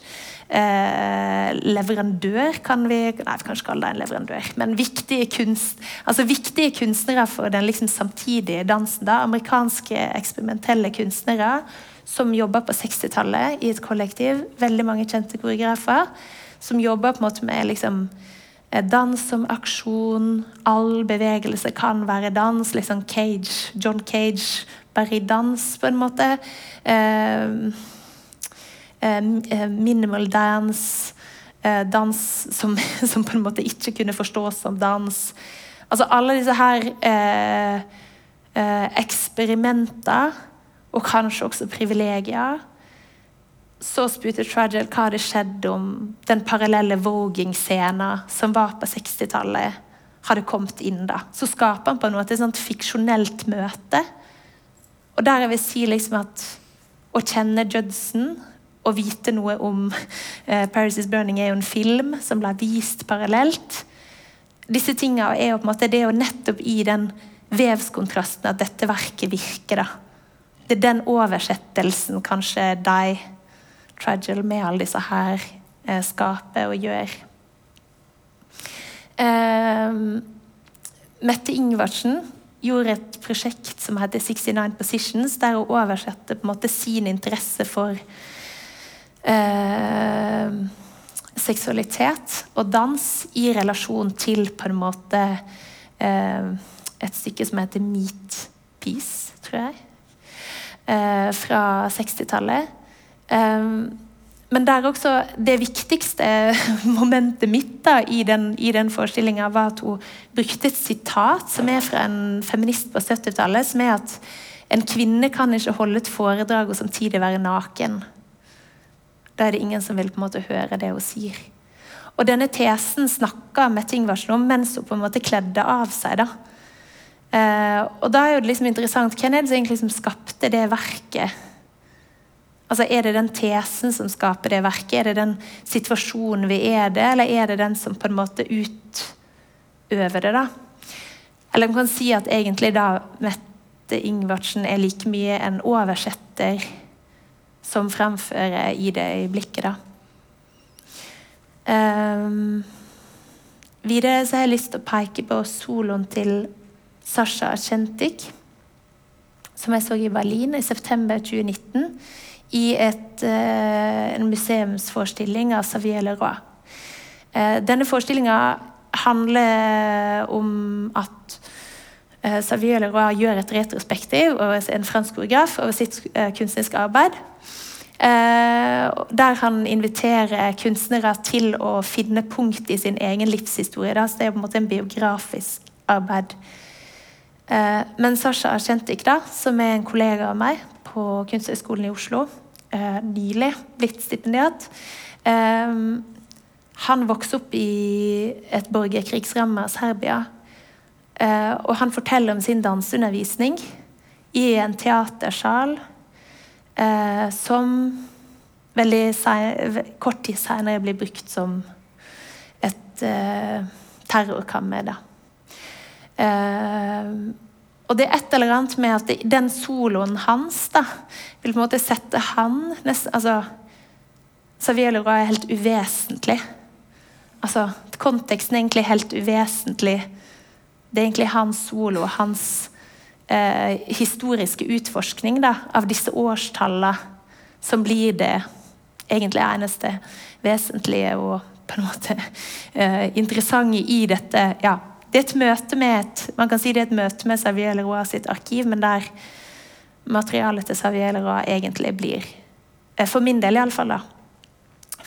eh, leverandør, kan vi Nei, vi kan ikke kalle det en leverandør, men viktige, kunst, altså viktige kunstnere for den liksom samtidige dansen. da, Amerikanske eksperimentelle kunstnere som jobba på 60-tallet i et kollektiv. Veldig mange kjente koreografer som jobba med liksom, dans som aksjon. All bevegelse kan være dans. liksom Cage, John Cage bare i dans, på en måte. Uh, uh, minimal dance. Dans som, [LAUGHS] som, på en måte ikke kunne forstås som dans. Altså alle disse her eksperimenter og kanskje også privilegier. Så spurte Tragel hva hadde skjedd om den parallelle Voging-scena som var på 60-tallet, hadde kommet inn. da. Så skaper han på noe et sånt fiksjonelt møte. Og der jeg vil si liksom at å kjenne Judson og vite noe om eh, Paris is Burning er jo en film som ble vist parallelt. Disse tingene er jo på en måte det er jo nettopp i den vevskontrasten at dette verket virker. da det er den oversettelsen kanskje de, Tragel, med alle disse her, eh, skaper og gjør. Eh, Mette Ingvardsen gjorde et prosjekt som heter 69 Positions, der hun oversatte på en måte sin interesse for eh, seksualitet og dans i relasjon til på en måte eh, et stykke som heter Meat Peace, tror jeg eh, fra 60-tallet. Um, men der også, det viktigste [LAUGHS] momentet mitt da, i den, i den forestillinga var at hun brukte et sitat som er fra en feminist på 70-tallet, som er at en kvinne kan ikke holde et foredrag og samtidig være naken. Da er det ingen som vil på en måte høre det hun sier. Og denne tesen snakka Mette Ingvarsen om mens hun på en måte kledde av seg. da. Eh, og da er det liksom interessant hvem er det som egentlig som skapte det verket? Altså Er det den tesen som skaper det verket? Er det den situasjonen vi er det, eller er det den som på en måte utøver det? da? Eller man kan si at egentlig da Mette Ingvardsen er like mye en oversetter som fremfører i det øyeblikket. da. Um, videre så har jeg lyst til å peke på soloen til Sasha Kjentik, som jeg så i Berlin i september 2019 i et, uh, en museumsforestilling av Xavier Leroy. Uh, denne forestillinga handler om at uh, Xavier Leroy gjør et retrospektiv over en fransk koreograf over sitt kunstneriske arbeid. Eh, der han inviterer kunstnere til å finne punkt i sin egen livshistorie. Så det er på en måte en biografisk arbeid. Eh, men Sasha Argentik, da, som er en kollega av meg på Kunsthøgskolen i Oslo, eh, nylig blitt stipendiat Han vokste opp i et borgerkrigsramma Serbia. og han forteller om sin danseundervisning i en teatersal eh, som veldig kort tid senere blir brukt som et eh, terrorkammer. Eh, og det er et eller annet med at det, den soloen hans da, vil på en måte sette han nest, altså, Xavier Leroy er helt uvesentlig. Altså, konteksten er egentlig helt uvesentlig. Det er egentlig hans solo, hans eh, historiske utforskning da, av disse årstallene som blir det egentlig eneste vesentlige og på en måte eh, interessante i dette. Ja, det er et møte med et, man kan si det er et møte med Xavier Leroy sitt arkiv, men der materialet til Xavier Leroy egentlig blir, eh, for min del iallfall,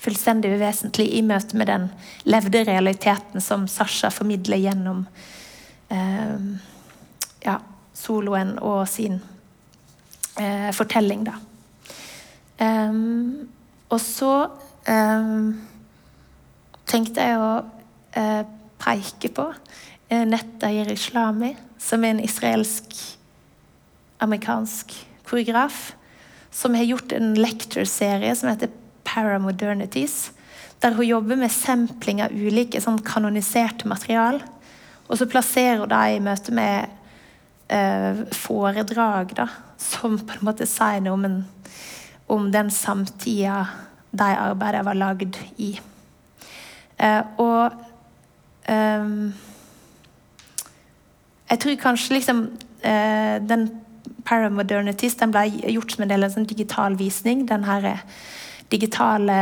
fullstendig uvesentlig i møte med den levde realiteten som Sasha formidler gjennom eh, ja, soloen og sin eh, fortelling, da. Um, og så um, tenkte jeg å uh, peke på uh, Islami, Jerislami, som er en israelsk-amerikansk koreograf, som har gjort en lecture-serie som heter Paramodernities, der hun jobber med sampling av ulike sånn kanoniserte material. Og så plasserer hun det i møte med eh, foredrag da, som på en måte sier noe om, en, om den samtida de arbeidene var lagd i. Eh, og eh, jeg tror kanskje liksom eh, den Paramodernities den ble gjort som en del av en sånn digital visning. Den her digitale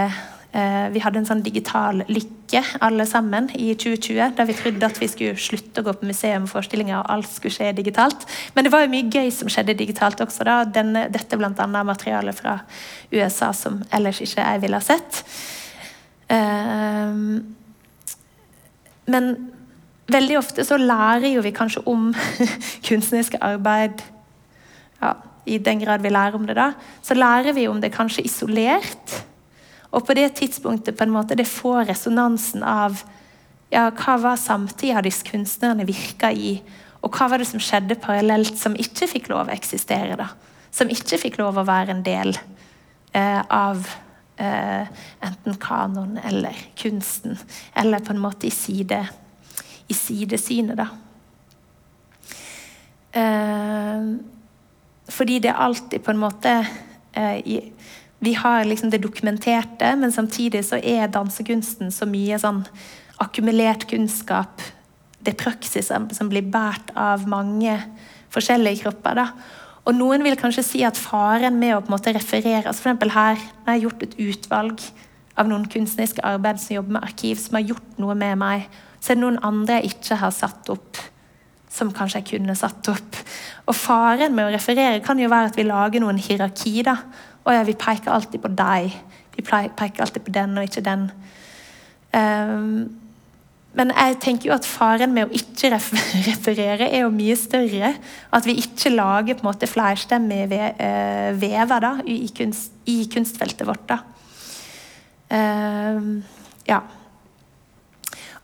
Eh, vi hadde en sånn digital lykke alle sammen i 2020, der vi trodde at vi skulle slutte å gå på museum og alt skulle skje digitalt. Men det var jo mye gøy som skjedde digitalt også. da, Denne, Dette bl.a. materialet fra USA som ellers ikke jeg ville ha sett. Um, men veldig ofte så lærer jo vi kanskje om [LAUGHS] kunstneriske arbeid ja, I den grad vi lærer om det, da. Så lærer vi om det kanskje isolert. Og på det tidspunktet på en måte det får resonansen av ja, hva var samtida disse kunstnerne virka i, og hva var det som skjedde parallelt som ikke fikk lov å eksistere? da? Som ikke fikk lov å være en del eh, av eh, enten kanon eller kunsten, eller på en måte i, side, i sidesynet, da. Eh, fordi det er alltid på en måte eh, vi har liksom det dokumenterte, men samtidig så er dansekunsten så mye sånn akkumulert kunnskap. Det er praksis som blir båret av mange forskjellige kropper. da. Og Noen vil kanskje si at faren med å på en måte referere altså eksempel her, Jeg har gjort et utvalg av noen kunstneriske arbeid som jobber med arkiv, som har gjort noe med meg. Så er det noen andre jeg ikke har satt opp, som kanskje jeg kunne satt opp. Og Faren med å referere kan jo være at vi lager noen hierarki. da, å ja, vi peker alltid på deg. Vi peker alltid på den og ikke den. Um, men jeg tenker jo at faren med å ikke [LAUGHS] referere er jo mye større. At vi ikke lager på en måte flerstemmige eh, vever da, i, kunst, i, kunstfeltet vårt. da. Um, ja.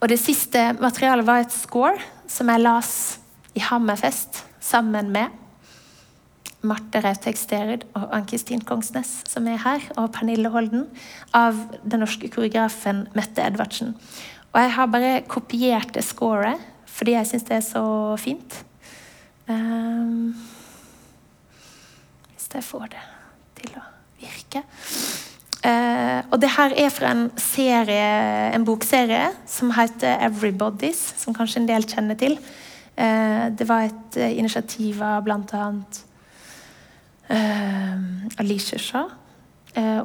Og det siste materialet var et score som jeg las i Hammerfest sammen med Marte Rautek Sterud og Ann-Kristin Kongsnes, som er her, og Pernille Holden, av den norske koreografen Mette Edvardsen. Og jeg har bare kopiert det scoret fordi jeg syns det er så fint. Um, hvis jeg får det til å virke. Uh, og det her er fra en serie, en bokserie som heter 'Everybodies', som kanskje en del kjenner til. Uh, det var et uh, initiativ av bl.a. Uh, Alicia Shaw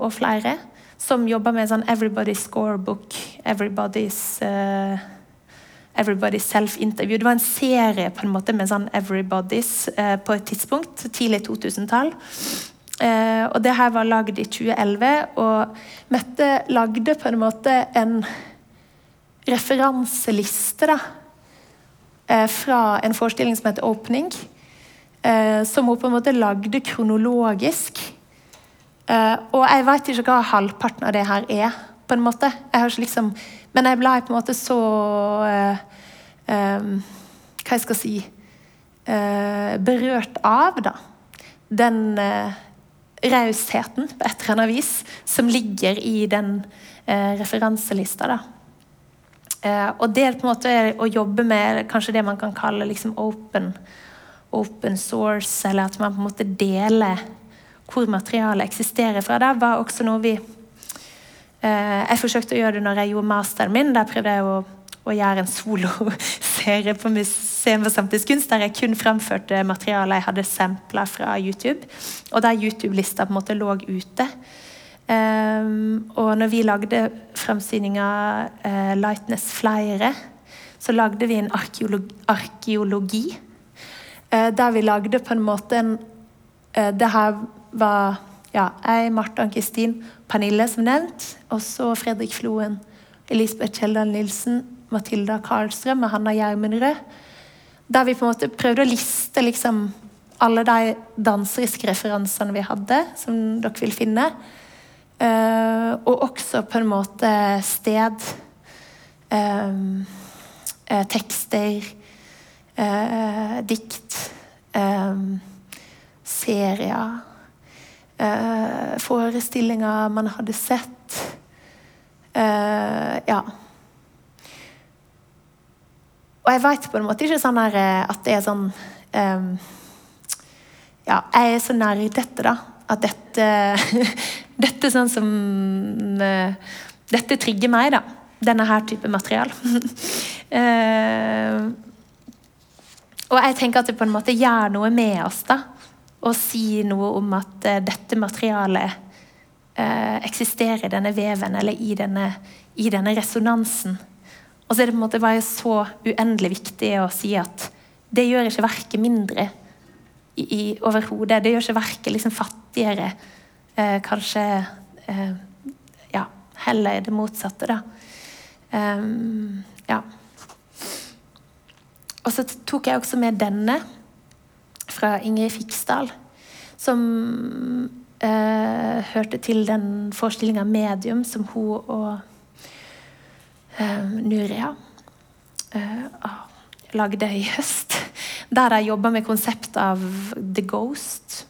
og flere, som jobber med sånn 'Everybody's Scorebook', 'Everybody's Everybody's Self-Interview. Det var en serie på en måte med sånn 'Everybody's' på et tidspunkt, tidlig 2000-tall. Eh, og det her var lagd i 2011, og Mette lagde på en måte en referanseliste da, eh, fra en forestilling som heter 'Åpning', eh, som hun på en måte lagde kronologisk. Eh, og jeg veit ikke hva halvparten av det her er, på en måte. Jeg liksom, men jeg ble på en måte så eh, eh, Hva jeg skal si Berørt av, da. Den rausheten på et eller annet vis som ligger i den eh, referanselista. da. Eh, og det er på en måte å jobbe med kanskje det man kan kalle liksom open, open source, eller at man på en måte deler hvor materialet eksisterer fra. Det var også noe vi eh, Jeg forsøkte å gjøre det når jeg gjorde masteren min. Der prøvde jeg å, å gjøre en soloserie på Museum for samtidskunst der jeg kun fremførte materialet jeg hadde sampla fra YouTube, og der YouTube-lista på en måte lå ute. Um, og når vi lagde fremsyninga uh, 'Lightness Flere', så lagde vi en arkeologi, arkeologi uh, der vi lagde på en måte en uh, Det her var ja, jeg, Marte Ann-Kristin, Pernille som nevnt, og så Fredrik Floen, Elisabeth Kjeldal Nilsen, Matilda Karlstrøm og Hanna Gjermundrød. Der vi på en måte prøvde å liste liksom alle de danseriske referansene vi hadde, som dere vil finne. Uh, og også på en måte sted, um, uh, tekster, uh, dikt, serier, forestillinger man hadde sett. ja. Og jeg veit på en måte ikke sånn her, eh, at det er sånn um, Ja, jeg er så nerdete, da. At dette [LAUGHS] Dette sånn som uh, Dette trigger meg, da. Denne her type material. uh, [LAUGHS] og jeg tenker at det på en måte gjør noe med oss, da. Å si noe om at uh, dette materialet eksisterer i denne veven, eller i denne, i denne resonansen og så er det på en måte bare så uendelig viktig å si at det gjør ikke verket mindre i, i overhodet. Det gjør ikke verket liksom fattigere. Eh, kanskje eh, ja, heller det motsatte, da. Um, ja. Og så tok jeg også med denne fra Ingrid Fiksdal, som eh, hørte til den forestillinga 'Medium' som hun og Nuria uh, lagde i høst. Der de jobba med konseptet av the ghost.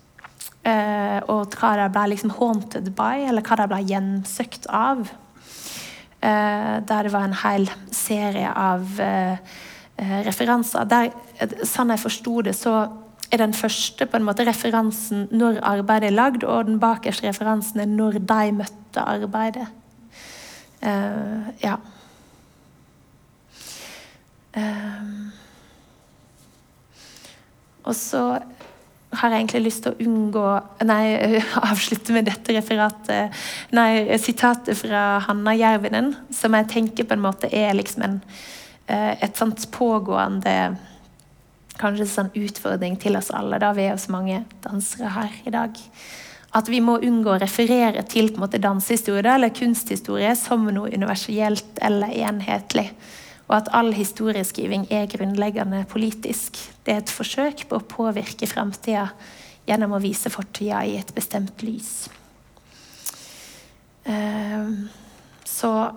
Uh, og hva de ble liksom haunted by, eller hva de ble gjensøkt av. Uh, der det var en hel serie av referanser. Der, sånn jeg forsto det, så er den første på en måte referansen når arbeidet er lagd, og den bakerste referansen er når de møtte arbeidet. ja. Um, og så har jeg egentlig lyst til å unngå Nei, [LAUGHS] avslutte med dette referatet Nei, sitatet fra Hanna Jervinen, som jeg tenker på en måte er liksom en, eh, et sånt pågående Kanskje en sånn utfordring til oss alle, da vi er så mange dansere her i dag. At vi må unngå å referere til på en måte dansehistorie eller kunsthistorie som noe universelt eller enhetlig og at all historieskriving er grunnleggende politisk. Det er et forsøk på å påvirke framtida gjennom å vise fortida i et bestemt lys. Uh, Så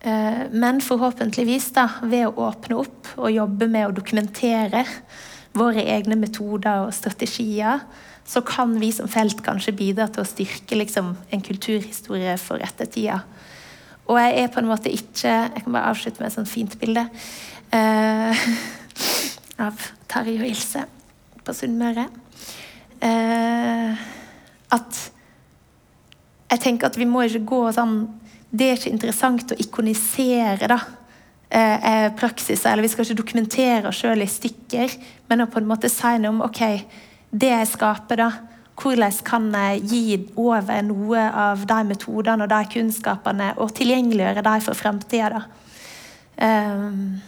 eh, Men forhåpentligvis, da, ved å åpne opp og jobbe med å dokumentere våre egne metoder og strategier, så kan vi som felt kanskje bidra til å styrke liksom, en kulturhistorie for ettertida. Og jeg er på en måte ikke Jeg kan bare avslutte med et sånt fint bilde. uh, [LAUGHS] av Tarjei og Ilse på Sunnmøre. Uh, at jeg tenker at vi må ikke gå sånn Det er ikke interessant å ikonisere da, eh, praksiser, eller vi skal ikke dokumentere oss sjøl i stykker, men å på en måte si noe om ok, det jeg skaper, da, hvordan kan jeg gi over noe av de metodene og de kunnskapene, og tilgjengeliggjøre dem for framtida? Um,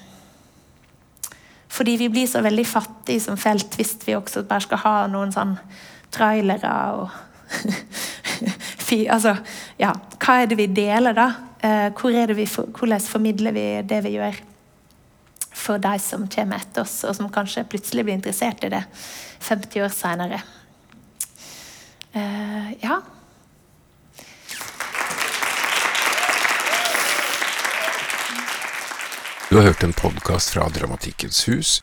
fordi vi blir så veldig fattige som felt hvis vi også bare skal ha noen sånn trailere og [LAUGHS] Altså, ja, hva er det vi deler, da? Eh, hvor vi hvordan formidler vi det vi gjør? For de som kommer etter oss, og som kanskje plutselig blir interessert i det 50 år seinere. Eh, ja. Du har hørt en podkast fra Dramatikkens hus